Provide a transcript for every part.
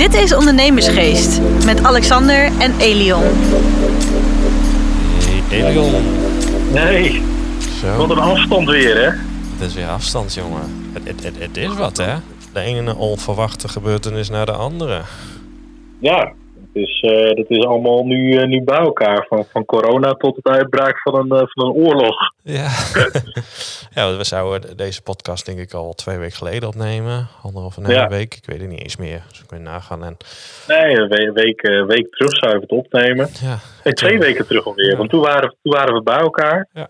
Dit is Ondernemersgeest met Alexander en Elion. Hey, Elion. Nee, Zo, wat een afstand weer, hè? het is weer afstand, jongen. Het, het, het, het is wat, hè? De ene onverwachte gebeurtenis naar de andere. Ja, is, eh, dat is allemaal nu, eh, nu bij elkaar. Van, van corona tot het uitbraak van een, eh, van een oorlog. Ja. ja, we zouden deze podcast denk ik al twee weken geleden opnemen. Anderhalf en een Ja. week. Ik weet het niet eens meer. Dus ik ben nagaan. En Nee, een we- week, week terug zouden we het opnemen. ja, twee weken terug alweer. Want toen waren, toen waren we bij elkaar. Ja.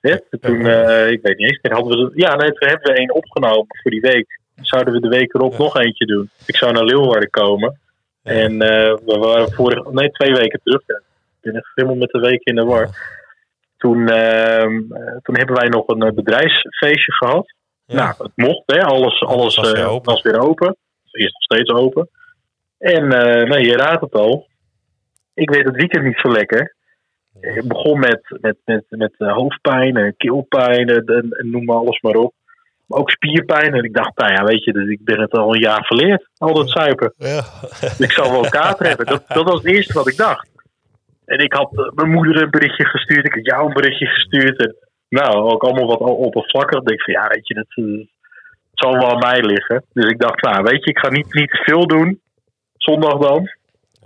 Ja, toen, ik weet niet eens, meer, hadden we, ja, nee, toen hebben we één opgenomen voor die week. Zouden we de week erop nog eentje doen. Ik zou naar Leeuwarden komen. En eh, we waren vorige, nee, twee weken terug. Ja. Ik ben echt helemaal met de weken in de war. Toen, ehm, eh, toen hebben wij nog een eh, bedrijfsfeestje gehad. Ja. Nou, het mocht, hè. Alles, alles was weer open. was weer open. Het is nog steeds open. En nee, je raadt het al. Ik weet het weekend niet zo lekker. Het begon met, met, met, met hoofdpijn en keelpijn en, en, en noem maar alles maar op. Maar ook spierpijn. En ik dacht, nou ja, weet je, dus ik ben het al een jaar verleerd. Al dat zuipen. ja. Ik zal wel kater hebben. Dat, dat was het eerste wat ik dacht. En ik had eh, mijn moeder een berichtje gestuurd. Ik had jou een berichtje gestuurd. En nou, ook allemaal wat oppervlakkig. Ik denk van, ja, weet je, dat eh, het zal wel aan mij liggen. Dus ik dacht, nou, weet je, ik ga niet, niet te veel doen. Zondag dan.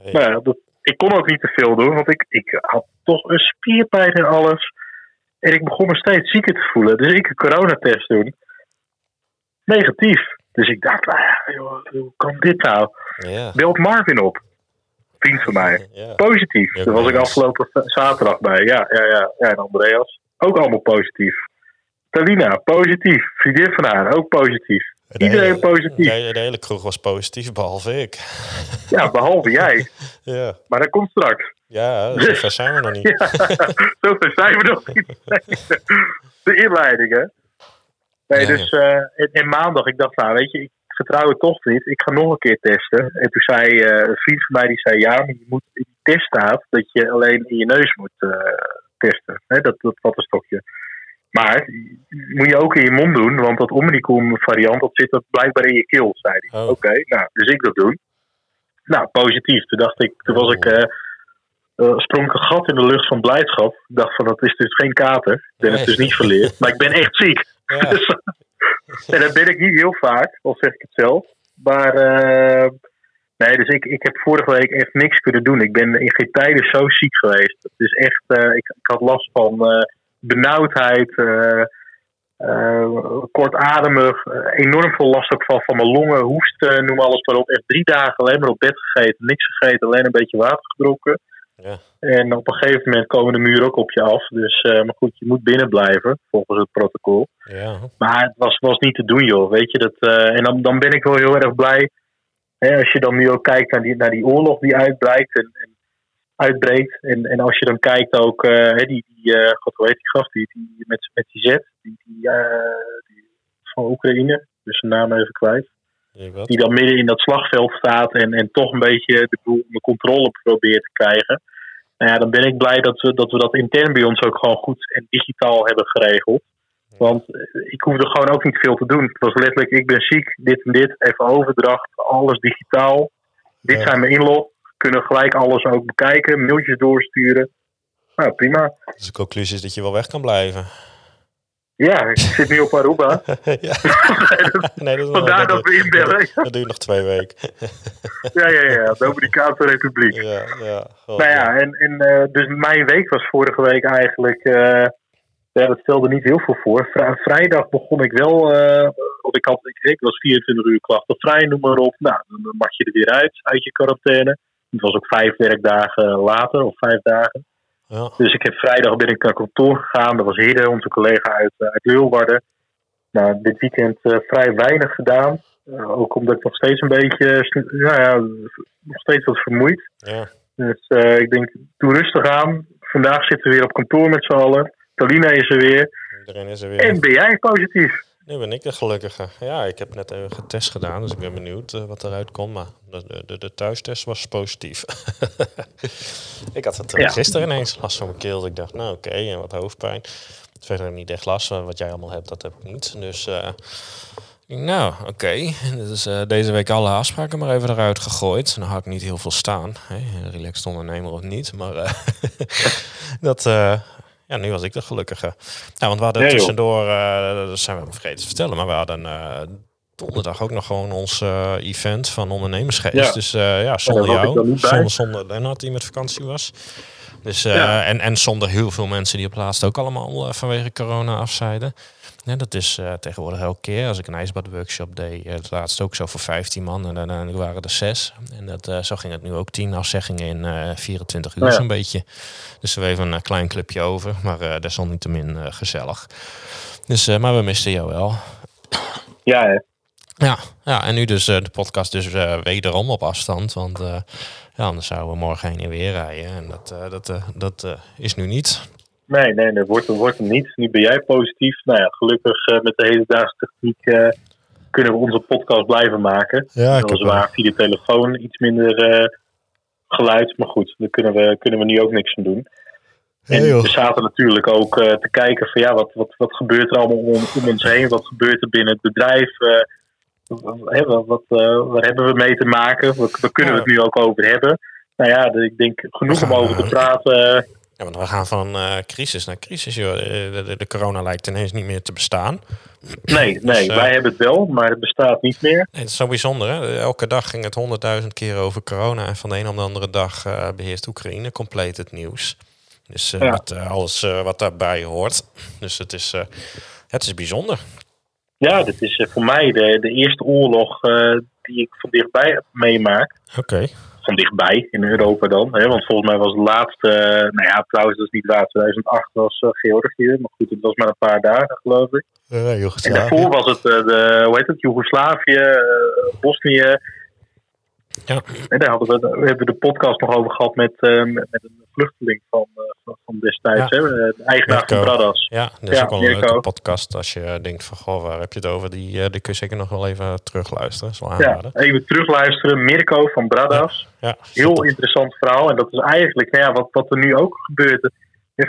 Nee. Maar ja, dat, ik kon ook niet te veel doen, want ik, ik had toch een spierpijn en alles. En ik begon me steeds zieker te voelen. Dus ik een coronatest doen. Negatief. Dus ik dacht, nou ja, joh, hoe kan dit nou? Belt Marvin op. Vriend van mij. Positief. Ja, Daar was ik afgelopen zaterdag bij. Ja, ja, ja. ja en Andreas. Ook allemaal positief. Talina, positief. Vriendin van haar, ook positief. De Iedereen hele- positief. De, de hele kroeg was positief, behalve ik. Ja, behalve jij. Ja, Maar dat komt straks. ja zover zijn we nog niet. Ja, zover zijn we nog niet. De inleiding, hè? Nee, dus eh, en, en maandag, ik dacht, nou, weet je, ik vertrouw het toch niet. Ik ga nog een keer testen. En toen zei eh, een vriend van mij, die zei, ja, maar je moet in die test staat dat je alleen in je neus moet eh, testen. Hè, dat, dat wattenstokje. Maar moet je ook in je mond doen, want dat Omnicom variant, dat zit er blijkbaar in je keel, zei hij. Oh. Oké, nou, dus ik dat doen. Nou, positief. Toen dacht ik, toen was ik... eh, eh, sprong ik een gat in de lucht van blijdschap. Ik dacht van, dat is dus geen kater. Ik ben het dus niet verleerd. Maar ik ben echt ziek. Dus, en dat ben ik niet heel vaak, al zeg ik het zelf. Maar eh, nee, dus ik, ik heb vorige week echt niks kunnen doen. Ik ben in geen tijden zo ziek geweest. Het is echt, eh, ik, had last van eh, benauwdheid, kortademig, enorm veel last ook van, van mijn longen, hoesten, noem alles maar op. Echt drie dagen alleen maar op bed gegeten, niks gegeten, alleen een beetje water gedronken. Ja. En op een gegeven moment komen de muren ook op je af. Dus, eh, maar goed, je moet binnen blijven, volgens het protocol. Ja. Maar het was, was niet te doen, joh. Weet je, dat, eh, en dan, dan ben ik wel heel erg blij. Hè, als je dan nu ook kijkt naar die, naar die oorlog die uitbreidt en, en uitbreekt. En, en als je dan kijkt ook, eh, die, die god, hoe heet die gast, die, die, met, met die Z, die, die, die van Oekraïne, dus zijn naam even kwijt. Die dan midden in dat slagveld staat en, en toch een beetje de onder controle probeert te krijgen. Nou ja, dan ben ik blij dat we, dat we dat intern bij ons ook gewoon goed en digitaal hebben geregeld. Want eh, ik hoefde gewoon ook niet veel te doen. Het was letterlijk, ik ben ziek, dit en dit, even overdracht, alles digitaal. Dit Ja. zijn mijn inlog, kunnen gelijk alles ook bekijken, mailtjes doorsturen. Nou, prima. Dus de conclusie is dat je wel weg kan blijven. Ja, ik zit nu op Aruba. ja. nee, dat, Vandaar dat we inbellen. Dat, duurt nog twee weken. Ja, ja, ja, Dominicaanse Republiek. ja, ja. God, Nou ja, en, en eh, dus mijn week was vorige week eigenlijk. eh, ja, dat stelde niet heel veel voor. Vri- vrijdag begon ik wel. eh want ik, had, ik, ik was 24 uur klachten vrij, noem maar op. Nou, dan mag je er weer uit, uit je quarantaine. Het was ook vijf werkdagen later, of vijf dagen. Ja. Dus ik heb vrijdag ben ik naar kantoor gegaan. Dat was Hidde, onze collega uit, eh, uit Leeuwarden. Nou, dit weekend eh, vrij weinig gedaan. Eh, ook omdat ik nog steeds een beetje, nou ja, nog steeds wat vermoeid. ja. Dus ik denk, doe rustig aan. Vandaag zitten we weer op kantoor met z'n allen. Talina is er weer. Iedereen is er weer. En ben jij positief? Nu ben ik de gelukkige. Ja, ik heb net even getest gedaan, dus ik ben benieuwd eh, wat eruit komt. Maar de, de, de, thuistest was positief. ik had het eh, Ja. gisteren ineens last van mijn keel. Dus ik dacht, nou oké, en wat hoofdpijn. Verder heb ik niet echt last van wat jij allemaal hebt, dat heb ik niet. Dus eh, Nou, oké. Dus uh, deze week alle afspraken maar even eruit gegooid. Dan had ik niet heel veel staan. Hey, relaxed ondernemer of niet. Maar uh, dat, uh, ja, nu was ik de gelukkige. Ja, want we hadden nee, tussendoor, dat zijn we vergeten te vertellen, maar we hadden donderdag ook nog gewoon ons event van ondernemersgeest. Ja. Dus ja, zonder jou, zonder, zonder Lennart die met vakantie was. Dus, ja. en, en zonder heel veel mensen die op laatst ook allemaal vanwege corona afzeiden. Ja, dat is uh, tegenwoordig elke keer. Als ik een ijsbadworkshop deed, uh, het laatst ook zo voor 15 man en uiteindelijk waren er zes. En dat, uh, zo ging het nu ook 10 afzeggingen in 24 uur ja. zo'n beetje. Dus we even een klein clubje over, maar desalniettemin gezellig. Dus, maar we misten jou wel. Ja, hè? Ja, ja, en nu dus de podcast dus wederom op afstand. Want ja, anders zouden we morgen heen en weer rijden. En dat, dat, dat is nu niet. Nee, nee, dat wordt, wordt hem niet. Nu ben jij positief. Nou ja, gelukkig uh, met de hedendaagse techniek uh, kunnen we onze podcast blijven maken. Ja, Weliswaar via de telefoon iets minder uh, geluid. Maar goed, daar kunnen we, kunnen we nu ook niks aan doen. En we zaten natuurlijk ook te kijken van ja, wat, wat, wat gebeurt er allemaal om, om ons heen? Wat gebeurt er binnen het bedrijf? wat, wat, waar hebben we mee te maken? Waar, kunnen we het nu ook over hebben? Nou ja, ik denk genoeg om over te praten ja, want we gaan van uh, crisis naar crisis. Joh. De, de, de, corona lijkt ineens niet meer te bestaan. Nee, dus, nee uh, wij hebben het wel, maar het bestaat niet meer. Nee, het is zo bijzonder. Hè? Elke dag ging het honderdduizend keer over corona. En van de een op de andere dag beheerst Oekraïne compleet het nieuws. Dus ja. met alles wat daarbij hoort. Dus het is, het is bijzonder. Ja, dit is voor mij de, de eerste oorlog die ik van dichtbij meemaak. Oké. Okay van dichtbij in Europa dan. Hè? Want volgens mij was het laatste, uh, nou ja, trouwens, dat is niet waar. 2008 was uh, Georgië, maar goed, het was maar een paar dagen, geloof ik. En daarvoor was het, uh, de, hoe heet het, Joegoslavië, Bosnië. Ja. En daar hadden we, we hebben de podcast nog over gehad met, met, met een vluchteling van, van, van destijds, ja. hè? de eigenaar van Bradas. Ja, dat is ja, ook wel een leuke podcast. Als je denkt van, goh, waar heb je het over? Die, die kun je zeker nog wel even terugluisteren. Ja, even terugluisteren. Mirko van Bradas. Ja. Heel interessant verhaal. En dat is eigenlijk nou ja, wat, wat er nu ook gebeurt. 400.000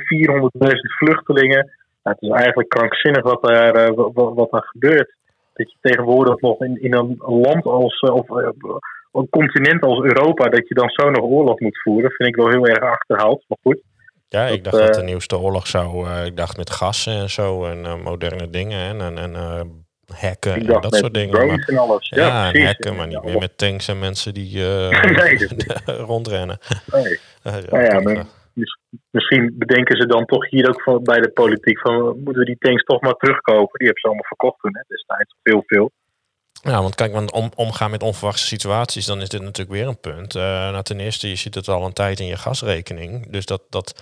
vluchtelingen. Nou, het is eigenlijk krankzinnig wat er, wat, wat er gebeurt. Dat je tegenwoordig nog in, in een land als, of een continent als Europa, dat je dan zo nog oorlog moet voeren, vind ik wel heel erg achterhaald. Maar goed. Ja, ik dacht dat de nieuwste oorlog zou, uh, ik dacht met gas en zo en uh, moderne dingen en, en uh, hacken en dat soort dingen. Maar, en alles. Ja, ja en hacken, maar niet meer met tanks en mensen die nee, rondrennen. Nee. nou ja, maar, misschien bedenken ze dan toch hier ook van, bij de politiek van moeten we die tanks toch maar terugkopen. Die hebben ze allemaal verkocht toen hè, destijds, veel veel. Ja, want kijk, want om, omgaan met onverwachte situaties, dan is dit natuurlijk weer een punt. Uh, nou, ten eerste, je ziet het al een tijd in je gasrekening. Dus dat, dat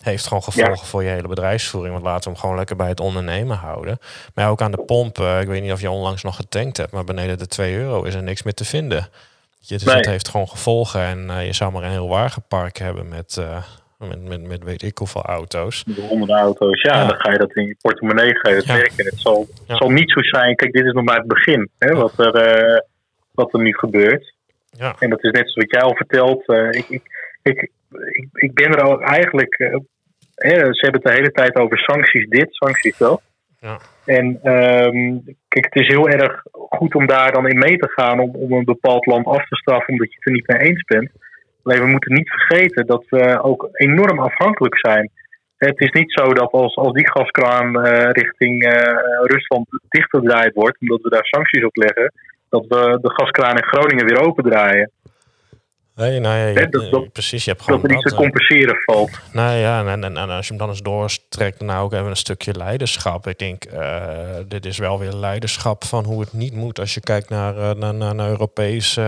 heeft gewoon gevolgen ja. voor je hele bedrijfsvoering. Want laten we hem gewoon lekker bij het ondernemen houden. Maar ook aan de pomp, uh, ik weet niet of je onlangs nog getankt hebt, maar beneden de 2 euro is er niks meer te vinden. Dus nee. het heeft gewoon gevolgen. En uh, je zou maar een heel wagenpark hebben met met, met, met weet ik hoeveel auto's. Met honderden auto's, ja, ja. Dan ga je dat in je portemonnee je ja. werken. Het zal, ja. zal niet zo zijn, kijk, dit is nog maar het begin, hè, wat, er, uh, wat er nu gebeurt. Ja. En dat is net zoals wat jij al vertelt. Uh, ik, ik, ik, ik, ik, ben er al eigenlijk. Uh, ze hebben het de hele tijd over sancties dit, sancties dat. Ja. En um, kijk, het is heel erg goed om daar dan in mee te gaan om, om een bepaald land af te straffen omdat je het er niet mee eens bent. Alleen we moeten niet vergeten dat we ook enorm afhankelijk zijn. Het is niet zo dat als, als die gaskraan uh, richting uh, Rusland dichtgedraaid wordt, omdat we daar sancties op leggen, dat we de gaskraan in Groningen weer opendraaien. Nee, nou ja, je, dat, dat, precies. Je hebt gewoon dat er iets te compenseren valt. Nou ja, en, en, en, als je hem dan eens doorstrekt, nou ook even een stukje leiderschap. Ik denk, uh, dit is wel weer leiderschap van hoe het niet moet als je kijkt naar, naar, naar, naar Europees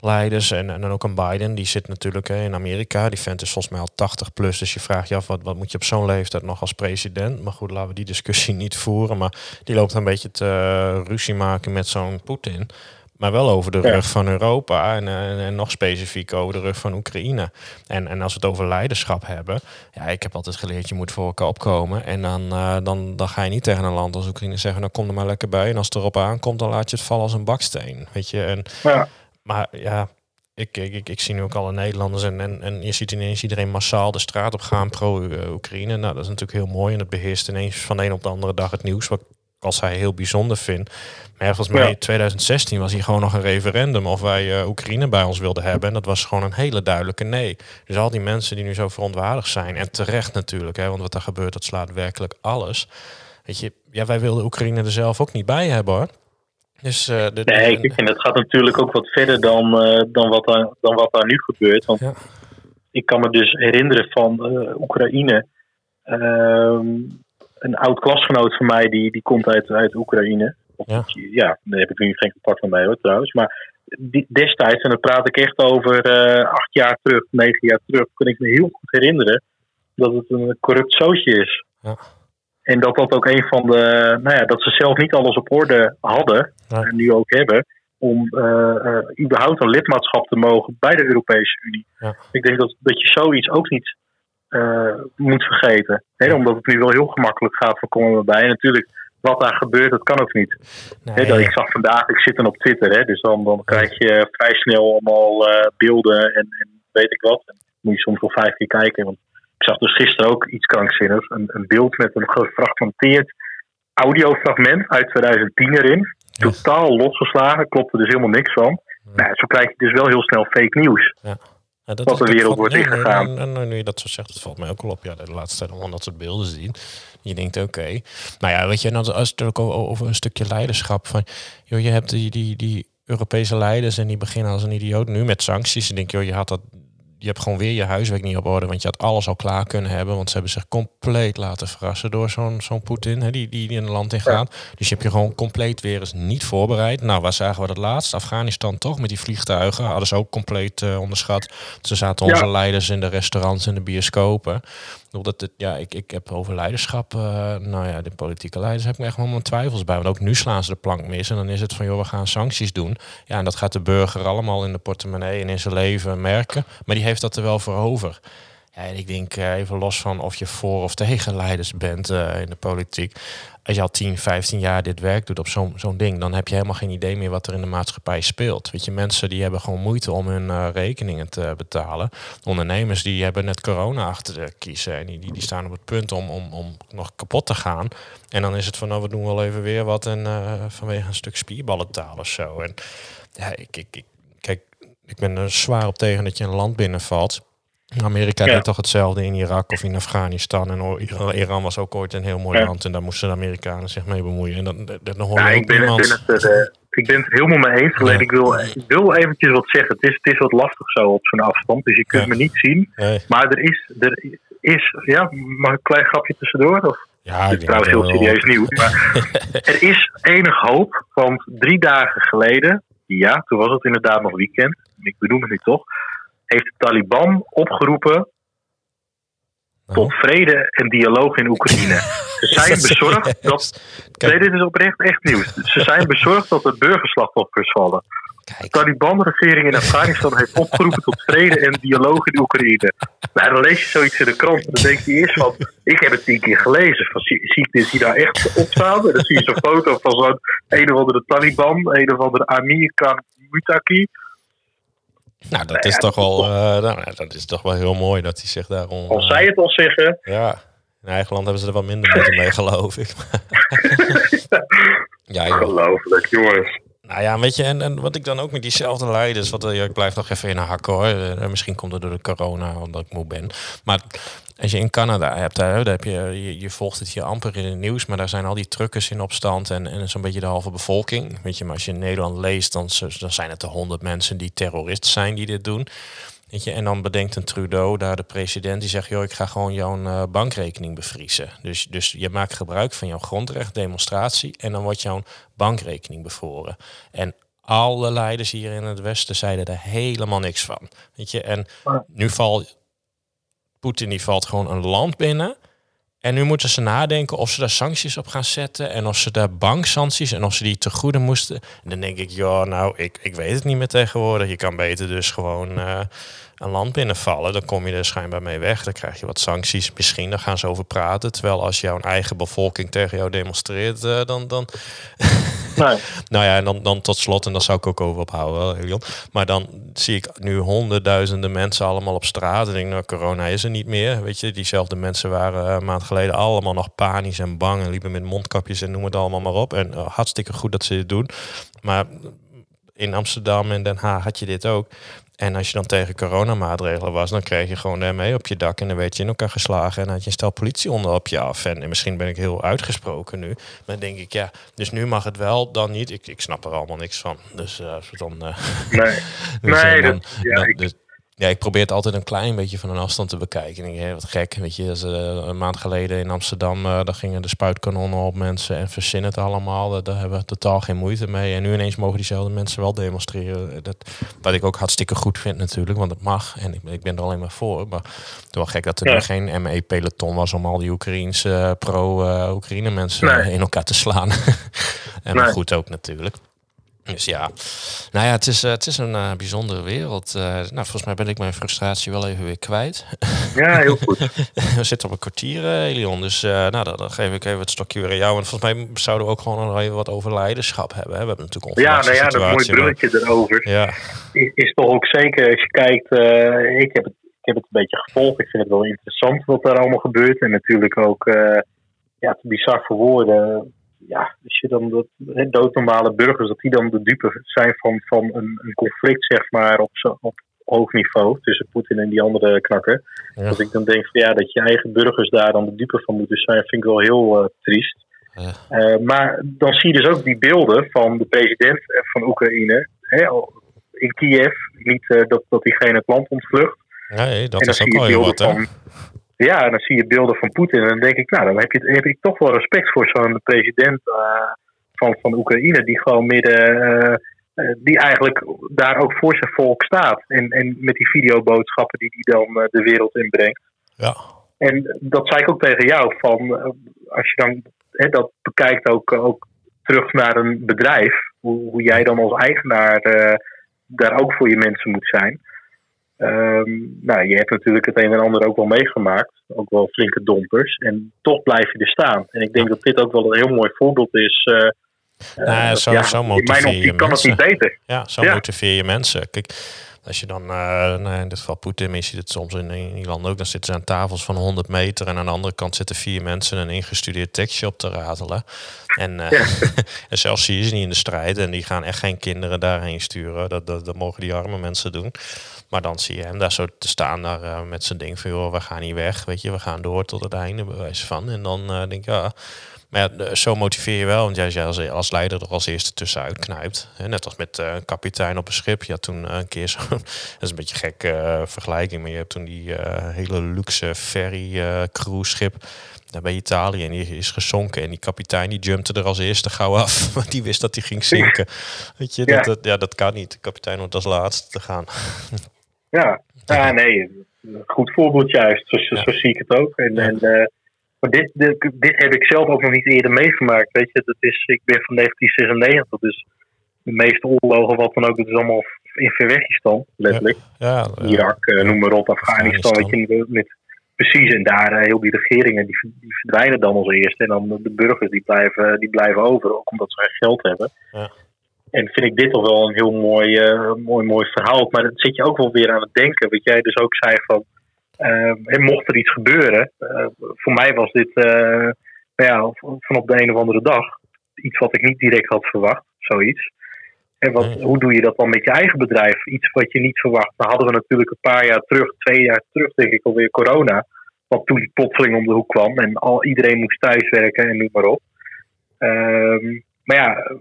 leiders. En, en dan ook een Biden, die zit natuurlijk hè, in Amerika. Die vent is volgens mij al 80 plus. Dus je vraagt je af, wat, wat moet je op zo'n leeftijd nog als president? Maar goed, laten we die discussie niet voeren. Maar die loopt een beetje te uh, ruzie maken met zo'n Poetin. Maar wel over de rug van Europa en, en, en, nog specifiek over de rug van Oekraïne. En, en als we het over leiderschap hebben, ja, ik heb altijd geleerd, je moet voor elkaar opkomen. En dan, uh, dan, dan ga je niet tegen een land als Oekraïne zeggen, nou kom er maar lekker bij. En als het erop aankomt, dan laat je het vallen als een baksteen. Weet je, en ja. Maar ja, ik, ik, ik, zie nu ook alle Nederlanders en, en, en je ziet ineens iedereen massaal de straat op gaan pro-Oekraïne. Nou, dat is natuurlijk heel mooi en het beheerst ineens van de een op de andere dag het nieuws. Wat al zei, heel bijzonder vind. Maar volgens mij in 2016 was hier gewoon nog een referendum of wij Oekraïne bij ons wilden hebben. En dat was gewoon een hele duidelijke nee. Dus al die mensen die nu zo verontwaardigd zijn, en terecht natuurlijk, hè, want wat er gebeurt, dat slaat werkelijk alles. Weet je, ja, wij wilden Oekraïne er zelf ook niet bij hebben hoor. Dus, uh, de, nee, ik vind het gaat natuurlijk ook wat verder dan, uh, dan, wat, daar, dan wat daar nu gebeurt. Want ja. ik kan me dus herinneren van uh, Oekraïne. Ehm, een oud klasgenoot van mij die, die komt uit, uit Oekraïne. Of, ja. ja, daar heb ik nu geen contact van mee hoor trouwens. Maar destijds, en dan praat ik echt over acht jaar terug, negen jaar terug, kan ik me heel goed herinneren dat het een corrupt zootje is. Ja. En dat dat ook een van de. Nou ja, dat ze zelf niet alles op orde hadden. En nu ook hebben. Om uh, uh, überhaupt een lidmaatschap te mogen bij de Europese Unie. Ja. Ik denk dat, dat je zoiets ook niet uh, moet vergeten. Hè? Omdat het nu wel heel gemakkelijk gaat van komen we bij. En natuurlijk, wat daar gebeurt, dat kan ook niet. Nee, dat, ik zag vandaag, ik zit dan op Twitter. Hè? Dus dan, dan krijg je vrij snel allemaal beelden en, en weet ik wat. En moet je soms wel vijf keer kijken. Want ik zag dus gisteren ook iets krankzinnigs. Een, een beeld met een gefragmenteerd audiofragment uit 2010 erin. Totaal losgeslagen, klopte dus helemaal niks van. Nou, zo krijg je dus wel heel snel fake nieuws. Ja. Ja, dat wat de wereld wordt ingegaan. En, nu je dat zo zegt, dat valt mij ook wel op. Ja, de laatste tijd om dat soort beelden zien. Je denkt, oké. Nou ja, weet je, als het ook over een stukje leiderschap. Van, joh, je hebt die, die, die Europese leiders en die beginnen als een idioot nu met sancties. En denk, joh, je had dat je hebt gewoon weer je huiswerk niet op orde. Want je had alles al klaar kunnen hebben. Want ze hebben zich compleet laten verrassen door zo'n zo'n Poetin. Die, die, die in het land in gaat. Dus je hebt je gewoon compleet weer eens niet voorbereid. Nou, waar zagen we dat laatst? Afghanistan toch? Met die vliegtuigen. Hadden ze ook compleet uh, onderschat. Ze zaten onze leiders in de restaurants en de bioscopen omdat het, ja, ik, ik heb over leiderschap, uh, nou ja, de politieke leiders heb ik echt wel mijn twijfels bij. Want ook nu slaan ze de plank mis en dan is het van, joh, we gaan sancties doen. Ja, en dat gaat de burger allemaal in de portemonnee en in zijn leven merken. Maar die heeft dat er wel voor over. Ik denk uh, even los van of je voor of tegen leiders bent uh, in de politiek als je al 10, 15 jaar dit werk doet op zo'n zo'n ding, dan heb je helemaal geen idee meer wat er in de maatschappij speelt. Weet je, mensen die hebben gewoon moeite om hun uh, rekeningen te betalen. Ondernemers die hebben net corona achter de kiezen en die, die, staan op het punt om, om, om nog kapot te gaan. En dan is het van, nou, we doen wel even weer wat en vanwege een stuk spierballentaal of zo. En ja, ik, ik, ik, kijk, ik ben er zwaar op tegen dat je een land binnenvalt Amerika deed toch hetzelfde in Irak of in Afghanistan. En Iran was ook ooit een heel mooi land. En daar moesten de Amerikanen zich mee bemoeien. En dat, dat, nog ja, ik, ben, ben het, uh, ik ben het helemaal mee eens. Alleen ik, wil, ik wil eventjes wat zeggen. Het is, het is wat lastig zo op zo'n afstand. Dus je kunt me niet zien. Maar er is, er is... Ja, mag een klein grapje tussendoor? Of? Ja, het is trouwens heel serieus nieuws. Maar er is enig hoop. Want drie dagen geleden... Ja, toen was het inderdaad nog weekend. Ik bedoel het nu toch heeft de Taliban opgeroepen tot vrede en dialoog in Oekraïne. Ze zijn bezorgd dat. Nee, dit is oprecht echt nieuws. Ze zijn bezorgd dat er burgerslachtoffers vallen. De Taliban-regering in Afghanistan heeft opgeroepen tot vrede en dialoog in Oekraïne. Nou, dan lees je zoiets in de krant en dan denk je eerst van... Ik heb het tien keer gelezen. Van, zie, ik dit hier daar echt op staan? En dan zie je zo'n foto van zo'n een of andere Taliban, een of andere Amir Khan Mutaki... Nou, dat is toch wel, uh, nou, dat is toch wel heel mooi dat hij zich daarom. Als zij het al zeggen. Ja, in eigen land hebben ze er wat minder moeite mee, geloof ik. ja, Ongelooflijk, jongens. Nou ja, weet je, en, en wat ik dan ook met diezelfde leiders, wat, ja, ik blijf nog even in hakken hoor. Uh, misschien komt het door de corona, omdat ik moe ben. Maar als je in Canada hebt, daar, heb je, je, je, volgt het hier amper in het nieuws, maar daar zijn al die truckers in opstand en, en zo'n beetje de halve bevolking. Weet je, maar als je in Nederland leest, dan, dan zijn het de honderd mensen die terrorist zijn die dit doen. Weet je, en dan bedenkt een Trudeau, daar de president, die zegt: joh, ik ga gewoon jouw uh, bankrekening bevriezen. Dus, dus je maakt gebruik van jouw grondrecht, demonstratie, en dan wordt jouw bankrekening bevroren. En alle leiders hier in het Westen zeiden er helemaal niks van. Weet je, en nu valt Poetin die valt gewoon een land binnen. En nu moeten ze nadenken of ze daar sancties op gaan zetten. En of ze daar banksancties en of ze die te goede moesten. En dan denk ik, ja, nou, ik, ik weet het niet meer tegenwoordig. Je kan beter dus gewoon uh, een land binnenvallen. Dan kom je er schijnbaar mee weg. Dan krijg je wat sancties. Misschien, dan gaan ze over praten. Terwijl als jouw eigen bevolking tegen jou demonstreert, uh, dan, dan, Nou ja, en dan, dan tot slot, en daar zou ik ook over ophouden, Elion. Maar dan zie ik nu honderdduizenden mensen allemaal op straat. En denk, nou, corona is er niet meer. Weet je, diezelfde mensen waren een maand geleden allemaal nog panisch en bang. En liepen met mondkapjes en noem het allemaal maar op. En hartstikke goed dat ze dit doen. Maar in Amsterdam en Den Haag had je dit ook. En als je dan tegen coronamaatregelen was, dan kreeg je gewoon daarmee op je dak en dan werd je in elkaar geslagen en had je een stel politie onder op je af. En, misschien ben ik heel uitgesproken nu, maar dan denk ik ja, dus nu mag het wel, dan niet. Ik, ik snap er allemaal niks van. Dus uh, dan. Uh, nee, dus, nee dan, ja, dus, ja, ik probeer het altijd een klein beetje van een afstand te bekijken. En ik denk, wat gek, weet je, uh, een maand geleden in Amsterdam, uh, daar gingen de spuitkanonnen op mensen en verzin het allemaal. Daar, hebben we totaal geen moeite mee. En nu ineens mogen diezelfde mensen wel demonstreren. Dat, wat ik ook hartstikke goed vind natuurlijk, want het mag. En ik, ik ben er alleen maar voor. Maar het is wel gek dat er geen ME-peloton was om al die Oekraïense pro-Oekraïne mensen in elkaar te slaan. en nee. goed ook natuurlijk. Dus ja, nou ja, het is, uh, het is een uh, bijzondere wereld. Uh, nou, volgens mij ben ik mijn frustratie wel even weer kwijt. Ja, heel goed. we zitten op een kwartier, Elion. Dus nou, dan, dan, geef ik even het stokje weer aan jou. En volgens mij zouden we ook gewoon nog even wat over leiderschap hebben. Hè? We hebben natuurlijk Ja, nou ja, dat mooie bruggetje maar... erover. Ja. Is, is, toch ook zeker, als je kijkt, ik, heb het, ik heb het een beetje gevolgd. Ik vind het wel interessant wat er allemaal gebeurt. En natuurlijk ook, ja, het bizar voor woorden ja, als je dan dat doodnormale burgers, dat die dan de dupe zijn van, van een, een conflict, zeg maar, op, zo, op hoog niveau tussen Poetin en die andere knakker. Ja. Als ik dan denk van ja, dat je eigen burgers daar dan de dupe van moeten zijn, vind ik wel heel uh, triest. Ja. Uh, maar dan zie je dus ook die beelden van de president van Oekraïne hè, in Kiev. Niet uh, dat, dat diegene het land ontvlucht. Nee, dat is ook wel heel wat, van, ja, en dan zie je beelden van Poetin en dan denk ik, nou, dan heb, je, heb ik toch wel respect voor zo'n president uh, van, van Oekraïne, die gewoon midden, uh, die eigenlijk daar ook voor zijn volk staat. En, en met die videoboodschappen die hij dan de wereld inbrengt. Ja. En dat zei ik ook tegen jou, van als je dan hè, dat bekijkt ook, ook terug naar een bedrijf, hoe, hoe jij dan als eigenaar daar ook voor je mensen moet zijn. Um, nou, je hebt natuurlijk het een en ander ook wel meegemaakt. Ook wel flinke dompers. En toch blijf je er staan. En ik denk dat dit ook wel een heel mooi voorbeeld is. Uh, nou, zo, ja, zo motiveer je kan mensen. het niet beter. Ja, zo ja. motiveer je mensen. Kijk, als je dan, uh, nou in dit geval Poetin, je ziet het soms in, in die landen ook, dan zitten ze aan tafels van 100 meter en aan de andere kant zitten vier mensen een ingestudeerd tekstje op te ratelen. En, ja. en zelfs zie je ze niet in de strijd en die gaan echt geen kinderen daarheen sturen. Dat, dat, dat mogen die arme mensen doen. Maar dan zie je hem daar zo te staan daar, uh, met zijn ding van, joh, we gaan niet weg, weet je, we gaan door tot het einde, bewijs van. En dan uh, denk ik, ja, maar ja, zo motiveer je wel, want jij als, als leider er als eerste tussenuit knijpt. Net als met uh, een kapitein op een schip. Je had toen een keer zo, dat is een beetje een gekke vergelijking, maar je hebt toen die hele luxe ferry cruise schip daar bij Italië en die is gezonken. En die kapitein die jumpte er als eerste gauw af. Want die wist dat hij ging zinken. Weet je, dat, dat, ja, dat kan niet. De kapitein wordt als laatste te gaan. Ja, ja nee, goed voorbeeld juist. Zo, ja. zo zie ik het ook. En, en uh, maar dit, dit, dit, heb ik zelf ook nog niet eerder meegemaakt. Weet je, dat is, ik ben van 1996, dus de meeste oorlogen, wat dan ook, dat is allemaal in Verwegistan, letterlijk. Ja, ja, Irak, uh, noem maar op, Afghanistan, Weet je, met, precies. En daar uh, heel die regeringen, die, die verdwijnen dan als eerste. En dan de burgers, die blijven, die blijven over, ook omdat ze geen geld hebben. Ja. En vind ik dit toch wel een heel mooi, uh, mooi, mooi verhaal. Maar dan zit je ook wel weer aan het denken. Wat jij dus ook zei van. Uh, mocht er iets gebeuren. Uh, voor mij was dit. nou ja, vanop de een of andere dag. Iets wat ik niet direct had verwacht. Zoiets. En wat, hoe doe je dat dan met je eigen bedrijf? Iets wat je niet verwacht. Dan hadden we natuurlijk een paar jaar terug, twee jaar terug, denk ik alweer corona. Wat toen plotseling om de hoek kwam. En al, iedereen moest thuiswerken en noem maar op. Ehm, maar ja,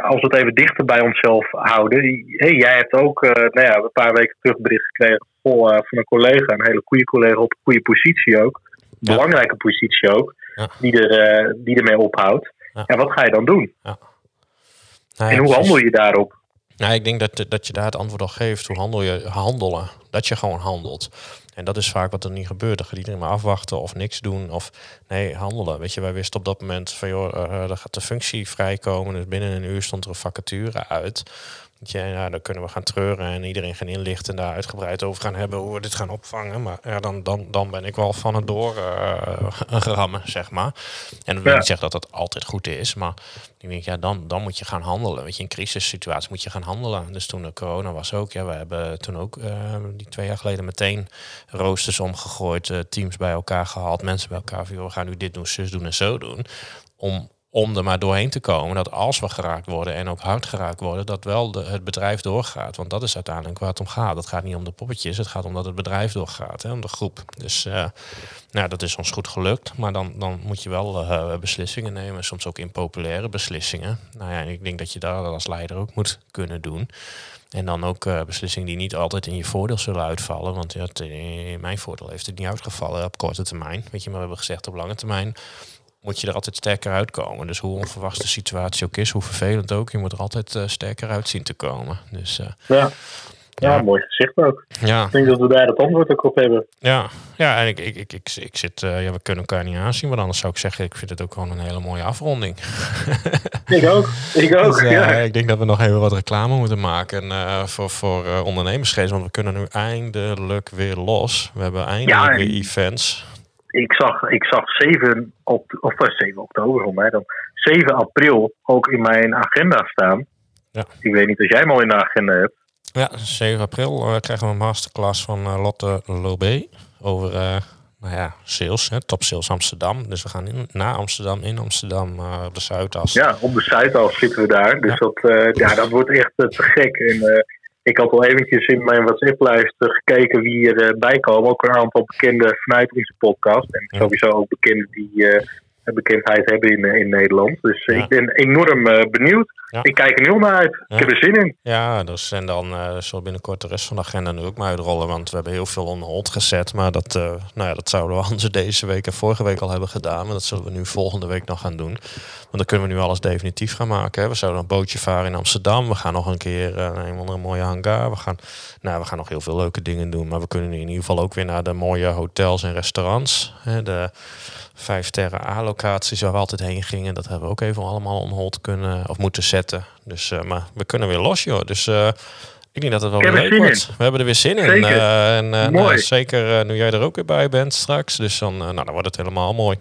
als we het even dichter bij onszelf houden. Hey, jij hebt ook uh, nou ja, een paar weken terug bericht gekregen uh, van een collega. Een hele goede collega op een goede positie ook. Ja. Belangrijke positie ook. Ja. Die, er, uh, die ermee ophoudt. Ja. En wat ga je dan doen? Nou, en hoe handel je daarop? Nou, ik denk dat, dat je daar het antwoord op geeft. Hoe handel je handelen? Dat je gewoon handelt. En dat is vaak wat er niet gebeurt. Dan gaat iedereen maar afwachten of niks doen. Of nee, handelen. Weet je, wij wisten op dat moment van joh, uh, er gaat de functie vrijkomen. Dus binnen een uur stond er een vacature uit. Ja, dan kunnen we gaan treuren en iedereen gaan inlichten en daar uitgebreid over gaan hebben hoe we dit gaan opvangen. Maar ja, dan, dan, dan ben ik wel van het door uh, zeg maar. En dat wil niet zeggen dat dat altijd goed is, maar ik denk, ja, dan, dan moet je gaan handelen. Weet je, in crisissituaties moet je gaan handelen. Dus toen de corona was ook, ja, we hebben toen ook uh, die twee jaar geleden meteen roosters omgegooid, uh, teams bij elkaar gehaald, mensen bij elkaar. we gaan nu dit doen, zus doen en zo doen. Om, om er maar doorheen te komen. Dat als we geraakt worden en ook hard geraakt worden, dat wel de, het bedrijf doorgaat. Want dat is uiteindelijk waar het om gaat. Het gaat niet om de poppetjes, het gaat om dat het bedrijf doorgaat, hè, om de groep. Dus uh, nou, dat is ons goed gelukt. Maar dan, dan moet je wel uh, beslissingen nemen, soms ook impopulaire beslissingen. Nou ja, en ik denk dat je daar als leider ook moet kunnen doen. En dan ook uh, beslissingen die niet altijd in je voordeel zullen uitvallen. Want ja, in mijn voordeel heeft het niet uitgevallen op korte termijn. Weet je, maar we hebben gezegd op lange termijn moet je er altijd sterker uitkomen. Dus hoe onverwachts de situatie ook is, hoe vervelend ook, je moet er altijd uh, sterker uit zien te komen. Dus, uh, ja. Ja, mooi gezicht ook. Ja. Ik denk dat we daar het antwoord ook op hebben. Ja, ja en ik, ik, ik, ik, ik zit, uh, ja, we kunnen elkaar niet aanzien, maar anders zou ik zeggen, ik vind het ook gewoon een hele mooie afronding. ik ook, ik ook. Dus, ja. Ik denk dat we nog even wat reclame moeten maken uh, voor, voor ondernemersgeest, want we kunnen nu eindelijk weer los. We hebben eindelijk ja, weer events ik zag, ik zag 7, of 7 oktober voor mij dan, 7 april ook in mijn agenda staan. Ja. Ik weet niet of jij hem al in de agenda hebt. Ja, 7 april uh, krijgen we een masterclass van uh, Lotte Lobé over uh, nou ja, sales, hè, top sales Amsterdam. Dus we gaan in, naar Amsterdam, in Amsterdam, op de Zuidas. Ja, op de Zuidas zitten we daar. Dus ja. dat, ja, dat wordt echt te gek. En ik had al eventjes in mijn WhatsApp-lijst gekeken wie erbij komen. Ook een aantal bekende vanuit onze podcast. En sowieso ook bekenden die uh, bekendheid hebben in, in Nederland. Dus ik ben enorm uh, benieuwd. Ik kijk er heel naar uit. Ik heb er zin in. Ja, dus, en dan uh, zal binnenkort de rest van de agenda nu ook maar uitrollen. Want we hebben heel veel on hold gezet. Maar dat, uh, nou ja, dat zouden we anders deze week en vorige week al hebben gedaan. Maar dat zullen we nu volgende week nog gaan doen. Want dan kunnen we nu alles definitief gaan maken. Hè. We zouden een bootje varen in Amsterdam. We gaan nog een keer naar een andere mooie hangar. We gaan, nou, we gaan nog heel veel leuke dingen doen. Maar we kunnen nu in ieder geval ook weer naar de mooie hotels en restaurants. Hè. De, vijf sterren A-locaties waar we altijd heen gingen. Dat hebben we ook even allemaal on hold kunnen of moeten zetten. Dus, uh, maar we kunnen weer los, joh. Dus uh, ik denk dat het wel weer leuk wordt. We hebben er weer zin in. Uh, en nou, zeker nu jij er ook weer bij bent straks. Dus dan, nou, dan wordt het helemaal mooi.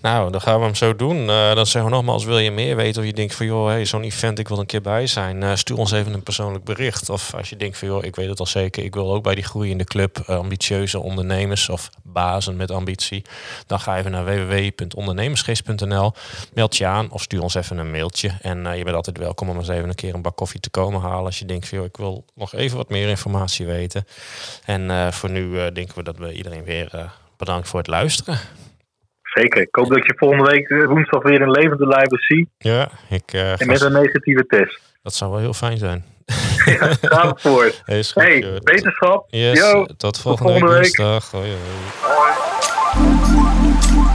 Nou, dan gaan we hem zo doen. Uh, dan zeggen we nogmaals, wil je meer weten of je denkt van joh, hey, zo'n event, ik wil een keer bij zijn. Uh, stuur ons even een persoonlijk bericht. Of als je denkt van joh, ik weet het al zeker, ik wil ook bij die groeiende club uh, ambitieuze ondernemers of bazen met ambitie. Dan ga even naar www.ondernemersgeest.nl. Meld je aan of stuur ons even een mailtje. En je bent altijd welkom om eens even een keer een bak koffie te komen halen. Als je denkt van joh, ik wil nog even wat meer informatie weten. En voor nu denken we dat we iedereen weer bedankt voor het luisteren. Zeker. Ik hoop dat je volgende week eh, woensdag weer een levende live zie. Ja, ik... Uh, en met een negatieve test. Dat zou wel heel fijn zijn. ja, ga ervoor. Hey, hey wetenschap. Yes, Yo, tot volgende, week, week. Hoi, hoi.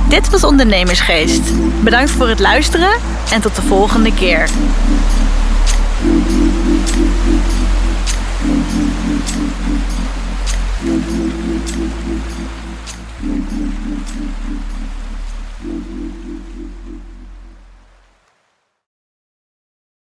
Dit was Ondernemersgeest. Bedankt voor het luisteren en tot de volgende keer.